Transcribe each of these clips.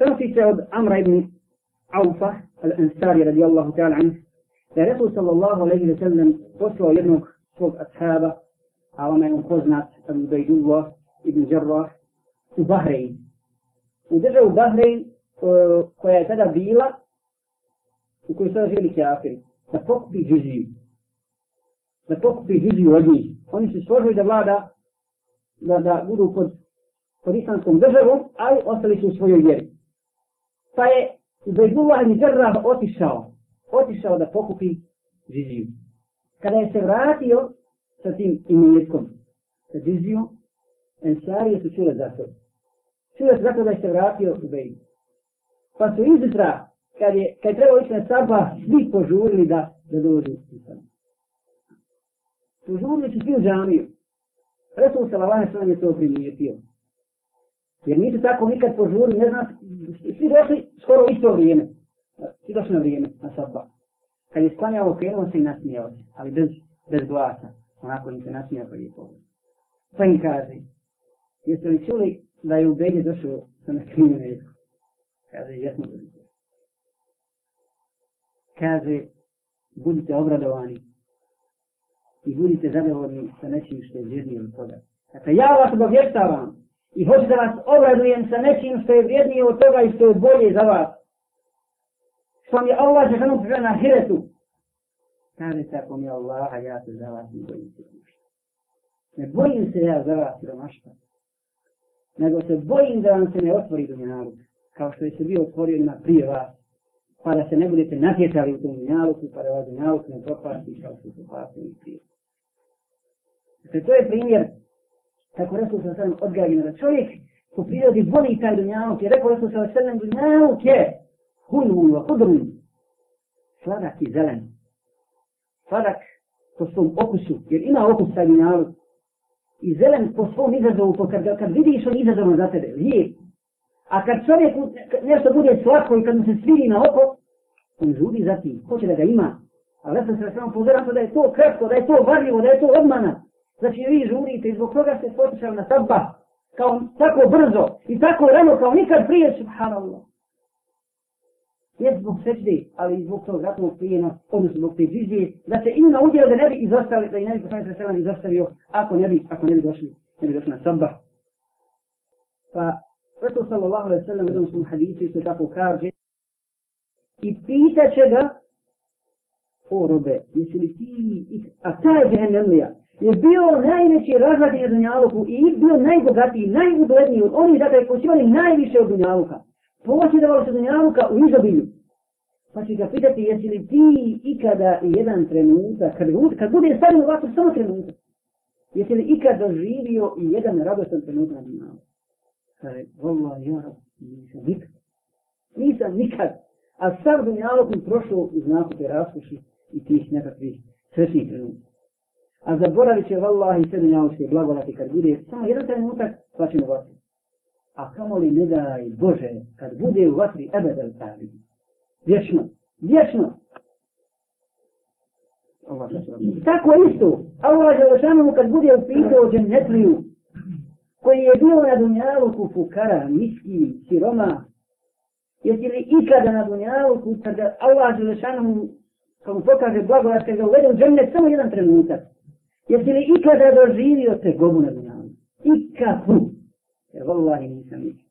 ففي سبب أمر ابن عوفة الأنصاري رضي الله تعالى عنه الرسول صلى الله عليه وسلم وصل يدنك صوب أصحابه على ما ينقذنا عبيد الله ابن جراح u Bahrein. I državu Bahrein koja je tada bila u kojoj sada živjeli kafiri. Da pokupi džiziju. Da pokupi džiziju od njih. Oni su složili da vlada da, da budu pod, pod islamskom državom, ali ostali su u svojoj vjeri. pa je Ubejdullah ibn Jarrah otišao, otišao da pokupi džiziju. Kada je se vratio sa tim imetkom, sa džizijom, Ensarije su čule za to. Čule su zato da je se vratio u Bejdu. Pa su izutra, kad je, kad je trebao ići na sabba, svi požurili da, da dođu u sabba. Požurili su svi u džamiju. Resul Salavane sam je to primijetio. Jer nisi tako nikad požuri, ne znam, svi došli skoro isto vrijeme. Svi došli na vrijeme, na sabba. Kad je stanja ovo krenuo se i nasmijao se, ali bez, bez glasa. Onako im se nasmijao koji je pogled. Pa im kaže, jeste li čuli da je u Belje došao sa na krenu redku? Kaže, jesmo da vidio. Kaže, budite obradovani i budite zadovoljni sa nečim što je vjernijem toga. Dakle, ja vas obavještavam, i hoću da vas obradujem sa nečim što je vrijednije od toga i što je bolje za vas. Što mi Allah će hrnu prije na hiretu. Kaže se ako mi Allaha ja se za vas ne bojim se Ne bojim se ja za vas romašta. Nego se bojim da vam se ne otvori dunjaluk. Kao što je se bio otvorio ima prije vas. Pa da se ne budete natjecali u tom dunjaluku, pa da vas dunjaluk ne propasti kao što su propasti prije. Dakle, to je primjer Tako Resul sa sallam odgajeno da čovjek po prirodi voli taj dunjavuk. Je rekao Resul sa sallam dunjavuk je hunvun wa hudrun. Sladak i zelen. Sladak po svom okusu, jer ima okus taj dunjavuk. I zelen po svom izazovu, po kad, kad vidiš on izazovno za tebe, lijep. A kad čovjek nešto bude slatko i kad mu se sviri na oko, on žudi za tim, hoće da ga ima. A Resul sa sallam pozorava da je to kratko, da je to varljivo, da je to obmanat. Znači vi žurite i zbog toga ste počeli na sabba. Kao tako brzo i tako rano kao nikad prije, subhanallah. Ne zbog sečde, ali i zbog tog ratnog prijena, odnosno zbog te vizije, da se ima udjel da ne bi izostali, da i ne bi poslani sa sebe izostavio, ako ne bi, ako ne bi došli, ne bi došli na sabba. Pa, Resul sallallahu alaihi sallam u jednom hadisu isto tako kaže i pita će ga o robe, jesi li ti, a ta je džehennemlija, je bio najveći razlad na Dunjaluku i bio najbogatiji, najugledniji od onih dakle koji su imali najviše od Dunjaluka. Posjedovalo se Dunjaluka u izobilju. Pa će ga pitati jesi li ti ikada jedan trenutak, kad, kad bude stavljeno ovako samo trenutak, jesi li ikad doživio i jedan radostan trenutak na Dunjaluku? Kaže, vola, ja nisam nikad. Nisam nikad. A sav Dunjaluk mi prošao u znaku te raskoši i tih nekakvih sretnih trenutka. A zaboravit će vallahi sve dunjavske blagodati kad bude samo jedan trenutak svačim pa u vatri. A kamo li ne daj Bože kad bude u vatri ebedel tabi. Vječno. Vječno. Tako isto. Allah je ošanom kad bude upito o džennetliju koji je bio na dunjavuku fukara, miski, siroma. Jesi li ikada na dunjavuku kada Allah je ošanom kao mu pokaže blagodati kad ga uvede u džennet samo jedan trenutak. Jesi li ikada doživio te gobu na dunjalu? Ikakvu! E, vallahi nisam nikad.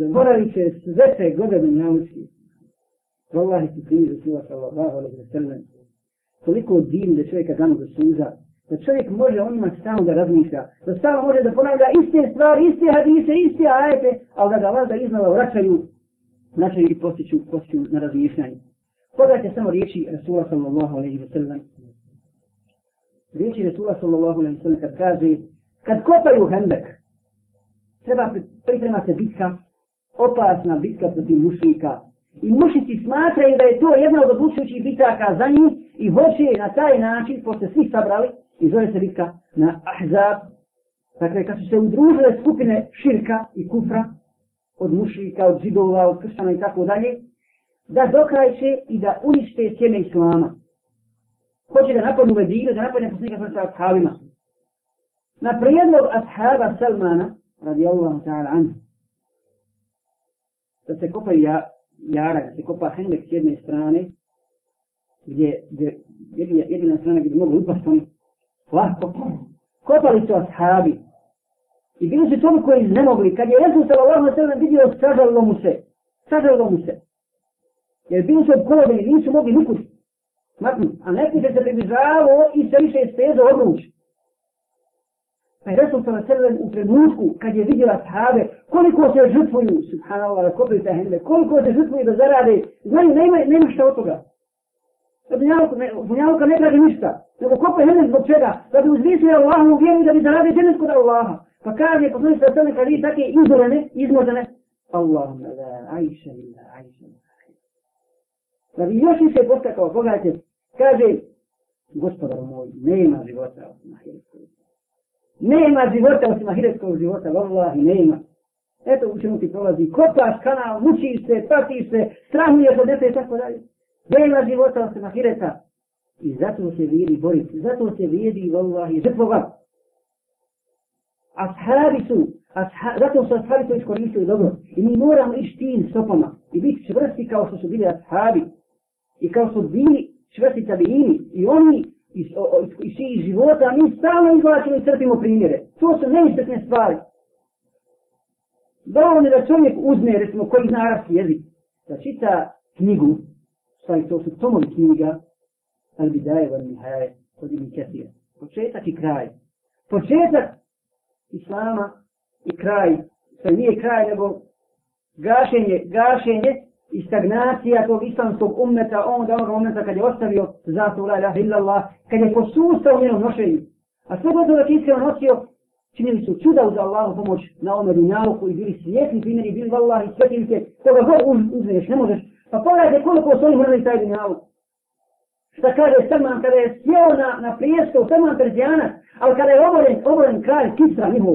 Zaboravit će sve te gobe na nauči. Vallahi ti prije zasnila sa Allah, ali za srmen. Koliko divno da čovjeka dano da suza. Da čovjek može on imati stavno da razmišlja. Da stavno može da ponavlja iste stvari, iste hadise, iste ajete. Ali da ga vlada iznala vraćaju. Vraćaju i postiću, postiću na razmišljanju. Pogledajte samo riječi Rasula sallallahu alaihi wa sallam. Riječi Resula sallallahu alaihi sallam kad kaže kad kopaju hendek treba priprema se bitka opasna bitka protiv mušnika i mušnici smatraju da je to jedna od odlučujućih bitaka za njih i hoće na taj način pošto svi sabrali i zove se bitka na Ahzab dakle kad su se udružile skupine širka i kufra od mušnika, od židova, od kršćana i tako dalje da dokrajče i da unište sjeme islama hoće da napadnu Medinu, da napadne poslanika sa ashabima. Na prijedlog ashaba Salmana, radi Allahu ta'ala anhu, da se kopa ja, jara, da se kopa hendek s jedne strane, gdje, gdje jedina, jedina strana gdje mogu upast oni, lahko, kopali su ashabi. I bili su tomu koji iznemogli, kad je Resul sa Allahom na sebe vidio, sažalo mu se, sažalo mu se. Jer bili su obkolobili, nisu mogli nikuti. Smrtni. A neki se približavao i se više stezo odruči. Pa je Resul sa vaselem u trenutku kad je vidjela sahabe koliko se žrtvuju, subhanallah, da kopili sa hendle, koliko se žrtvuju da zarade, znaju, nema, nema šta od toga. Zunjavuka ne, ne traži ništa, nego kopili hendle zbog čega, da bi uzvisio Allah u vjeru da bi zarade džene skoda Allaha. Pa kaže, pa znači sa vaselem kad vidi takve izolene, izmožene, Allahumma la, ajša ila, ajša ila. Da bi još više postakao, pogledajte, Kaže, gospodar moj, nema života osim ahiretskog života. Nema života osim ahiretskog života, vallah, nema. Eto u čemu ti prolazi, kopaš kanal, mučiš se, patiš se, strahuješ od djece i tako dalje. Nema života osim ahireta. I zato se vidi boriti, zato se vidi, vallah, i žrtvovat. Ashabi su, asha, zato su ashabi to iskoristili dobro. I mi moramo ići tim stopama i biti čvrsti kao što su bili ashabi. I kao što su bili sve si tabiini i oni iz, o, iz, iz, iz života, mi stalno izvlačimo i crpimo primjere. To su neistetne stvari. Dovoljno je da čovjek uzme, recimo, koji zna arabski jezik, da čita knjigu, stavi to su tomovi knjiga, ali bi daje vam nihaje kod imi kefir. Početak i kraj. Početak islama i kraj. Sve nije kraj, nego gašenje, gašenje i stagnacija tog islamskog ummeta, on da onog momenta kad je ostavio zato la ilaha illallah, kad je posustao u njenom nošenju. A sve godine da ti nosio, činili su čuda uz Allahu pomoć na ome dunjalu i bili svjetni primjeri, bili vallaha i svjetni se, koga god uz, um, uzmeš, ne možeš. Pa pogledajte koliko su oni mrli taj dunjalu. Šta kaže Salman kada je sjeo na, na prijestu, Salman Perzijanac, ali kada je oboren, oboren kralj Kisra njihov,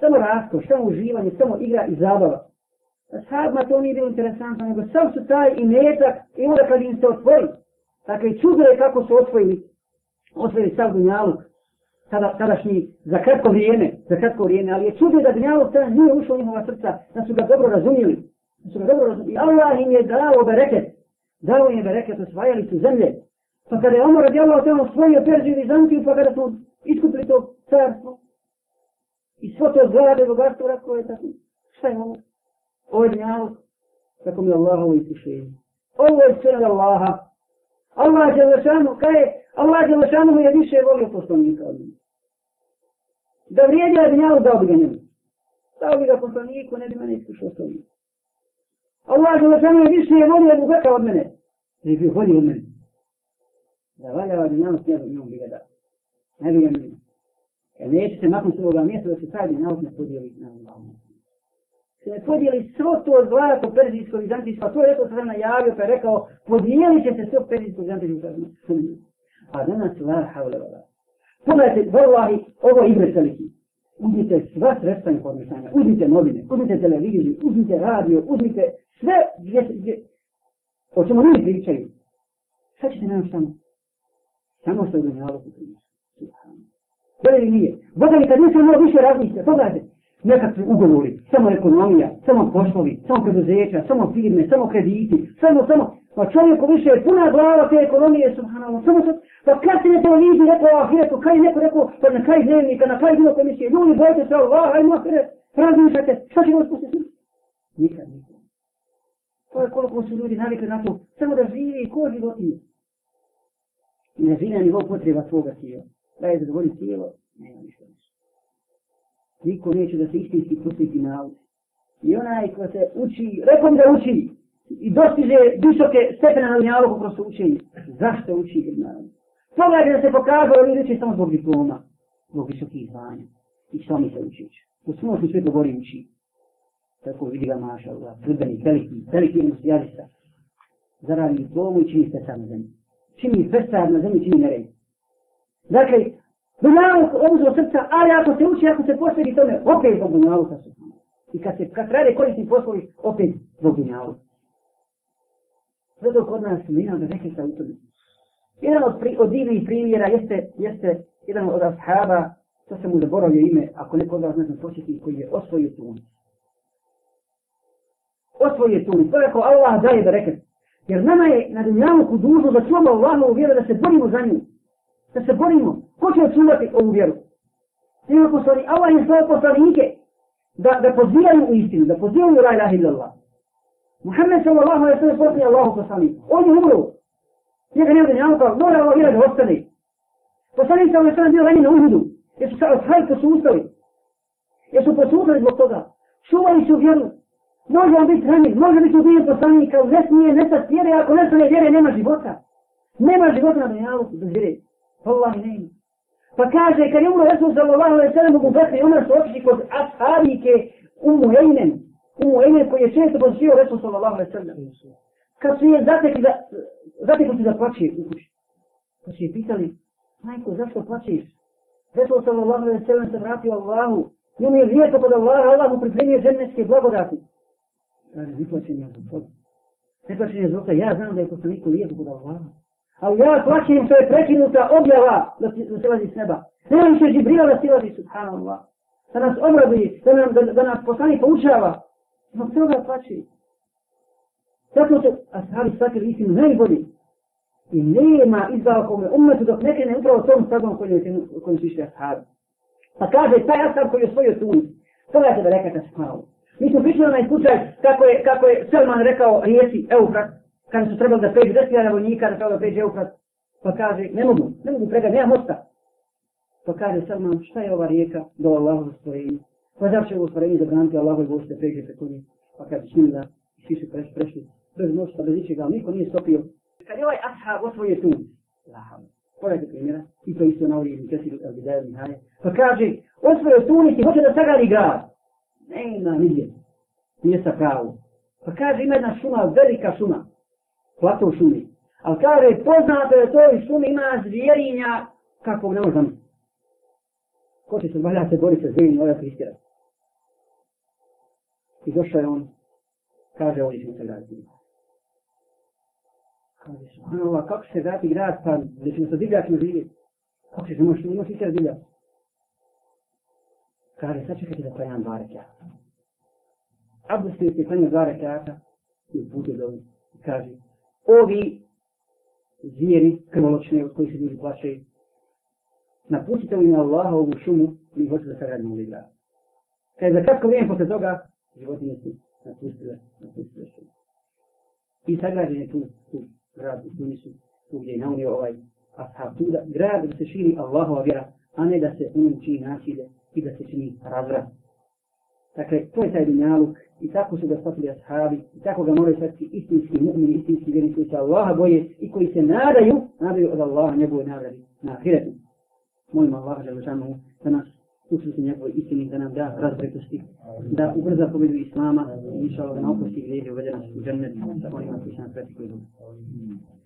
samo rasko, samo uživanje, samo igra i zabava. Sadma to nije bilo interesantno, nego sam su taj i metak, i onda kad im se otvori, dakle i čudilo je kako su osvojili, osvojili sav dunjaluk, tada, tadašnji, za kratko vrijeme, za kratko vrijeme, ali je čudilo da dunjaluk tada nije ušao u njihova srca, da su ga dobro razumijeli, da su ga dobro razumijeli, Allah im je dao bereket, dao im je bereket, osvajali su zemlje, pa kada je Omar radijalo o tom osvojio Perziju i Vizantiju, pa kada su iskupili to carstvo, I svo to zlade bogatstvo rekao je tako. Šta je ovo? Ovo je njavo. Tako mi je Allah ovo iskušenje. Ovo je sve Allaha. Allah je lešanu, kaj je? Allah je lešanu mu je više volio poslanika od njega. Da vrijedi od ovaj njavo, da bi ga njavo. Da bi ga poslaniku, ne bi mene iskušao s ovim. Allah je lešanu je više volio od njega od mene. Ne bi volio od mene. Da valja od njavo, s njavo njom bi ga dao. Ne bi ga njavo. Jer neće se nakon svoga mjesta da se taj dinarok ne podijeli na Allahom. Se ne podijeli svo to zlato perzijsko vizantijsko, a to je rekao sam najavio, pa je rekao, podijeli će se svo perzijsko vizantijsko A danas, la havle vada. Pogledajte, vrlahi, ovo igre celiki. Uzmite sva sredstva informisanja, uzmite novine, uzmite televiziju, uzmite radio, uzmite sve gdje, gdje, o čemu oni pričaju. Sad ćete nam samo, samo što je u njavu pričaju žele ili nije. Voda mi kad nisam mora više razmišljati, to znači. Nekakvi ugovori, samo ekonomija, samo poslovi, samo preduzeća, samo firme, samo krediti, samo, samo. Pa čovjeku više je puna glava te ekonomije, subhanalno, samo sad. Pa kad se neko vidi, neko o ahiretu, kaj neko rekao, pa na kraj dnevnika, na kraj bilo komisije, ljudi bojte se, Allah, ajmo ahiret, razmišljate, šta će gospod se smisliti? Nikad, nikad. To je koliko su ljudi navikli na to, samo da živi, ko životinje. Ne zina nivo potreba svoga tijela da je zadovoljio tijelo, nema ništa ništa. Niko neće da se istinski posjeti na ovdje. I onaj ko se uči, rekom da uči, i dostiže visoke stepene na dunjalogu kroz to učenje. Zašto uči jer naravno? Pogledajte da se pokazao, ali reći samo zbog diploma, zbog visokih zvanja. I što mi se učić? U svom smo sve govori uči. Tako vidi ga maša Allah, prdeni, veliki, veliki je musijalista. Zaradi diplomu i čini sve sam na zemlji. Čini sve sam na zemlji, čini nerej. Dakle, dunjavuk obuzo srca, ali ako se uči, ako se posvedi tome, opet zbog dunjavuka su. I kad se kad rade korisni poslovi, opet zbog dunjavuka. Zato kod nas mi imamo neke sa utrbi. Jedan od, pri, od divnih primjera jeste, jeste jedan od ashaba, to se mu zaboravio ime, ako neko od vas ne znam početi, koji je osvojio tunic. Osvojio tunic. To je ako Allah daje da reke. Jer nama je na dunjavuku dužno da čuvamo Allahovu vjeru da se borimo za njih da se borimo, ko će očuvati ovu vjeru? Ima poslani, Allah je svoje poslanike, da, da pozivaju u istinu, da pozivaju u la ilaha illa Allah. Muhammed sallahu Allah je svoje poslani Allahu poslanik, on je umro. Njega nema da njavu kao, mora Allah vjera da ostane. Poslani sallahu je svoje bio ranjen na uhudu, jer su sada sve to su ustali. Jer su posuhali zbog toga, čuvali su vjeru. Može on biti ranjen, može biti ubijen poslanik, ali ne smije nestati vjere, ako nestane vjere nema života. Nema života na njavu bez vjere. Allah ne ima. Pa kaže, kad je umro Resul sallallahu alaihi sallam, Abu Bakr i Umar su otišli kod ashabike u Mujajnen, u Mujajnen koji je često pozivio Resul sallallahu alaihi sallam. Kad su je zatekli da, zatekli su da plaće u kući. Pa su je pitali, majko, zašto plaćeš? Resul sallallahu alaihi sallam se vratio Allahu, i on je lijeko pod Allah, Allah mu pripremio ženevske blagodati. Kaže, ne plaćem ja zbog toga. Ne plaćem ja zbog toga, ja znam da je poslaniku lijeko pod Allahom. Ali ja plaćim što je prekinuta objava da se lazi s neba. Ne vam se Džibrila da se lazi, subhanallah. Da nas obradi, da, nam, da, da nas poslani poučava. Zbog no, toga plaći. Zato se ashabi shvatili istinu najbolji. I nema izbava kome umetu dok neke ne upravo tom stavom koji je su išli ashabi. Pa kaže, taj ashab koji je osvojio tu, toga je tebe rekata s Mi smo pričali na slučaj kako je, kako je Selman rekao riječi Eufrat, kada su trebali da pređu desetljena vojnika, da trebali da pređe Eufrat, pa kaže, ne mogu, ne mogu pregati, nema mosta. Pa kaže Salman, šta je ova rijeka do Allahove stvorenja? Pa zar će ovo stvorenje zabraniti Allahove gošte pređe preko nje? Pa kaže, čim da, i svi su preš, prešli, bez mosta, bez ničega, ali niko nije stopio. Kad je ovaj ashab osvoje tu, laham, pogledajte primjera, i to isto na ovdje iz Kresiru, El Bidaja, Mihaje, pa kaže, osvoje tu, niti hoće da sagali grad. Ne ima nigdje, nije sa pravo. Pa kaže, ima jedna šuma, velika šuma, plato u šumi. Ali kaže, poznato je to i šumi ima zvijerinja kakvog ne možemo. Ko će se valja se boriti sa zvijerinjom, ovaj se I došao je on, kaže, oni ćemo se graditi. Kaže, Subhanallah, kako se vrati grad, pa gdje ćemo sa divljačima živjeti? Kako će se moći, ne možeš ištira divljač? Kaže, sad čekajte da pojam dva rekiata. Abdus je pitanje dva rekiata i uputio dobu. I kaže, ovi zvijeri krmoločne od kojih se ljudi plaćaju. Napustite li na Allaha ovu šumu, mi hoće da se radimo li da. Kad je za kratko vrijeme posle toga, životinje su napustile, napustile su. I sagrađen je tu, tu grad u Tunisu, tu gdje je naunio ovaj ashab tu, da grad da se širi Allahova vjera, a ne da se unim čini nasilje i da se čini razvrat. Dakle, to je taj dunjaluk, i tako su ga shvatili ashabi, i tako ga moraju shvatiti istinski mu'mini, istinski vjerni koji se Allaha boje i koji se nadaju, nadaju od Allaha njegove nagrade na ahiretu. Molim Allaha da lešamo da nas učiti njegove istini, da nam da razbretosti, da ubrza pobedu Islama, i inša Allah da na opusti glede uvede nas u džennet, da molim vas i sam sveti koji dobro.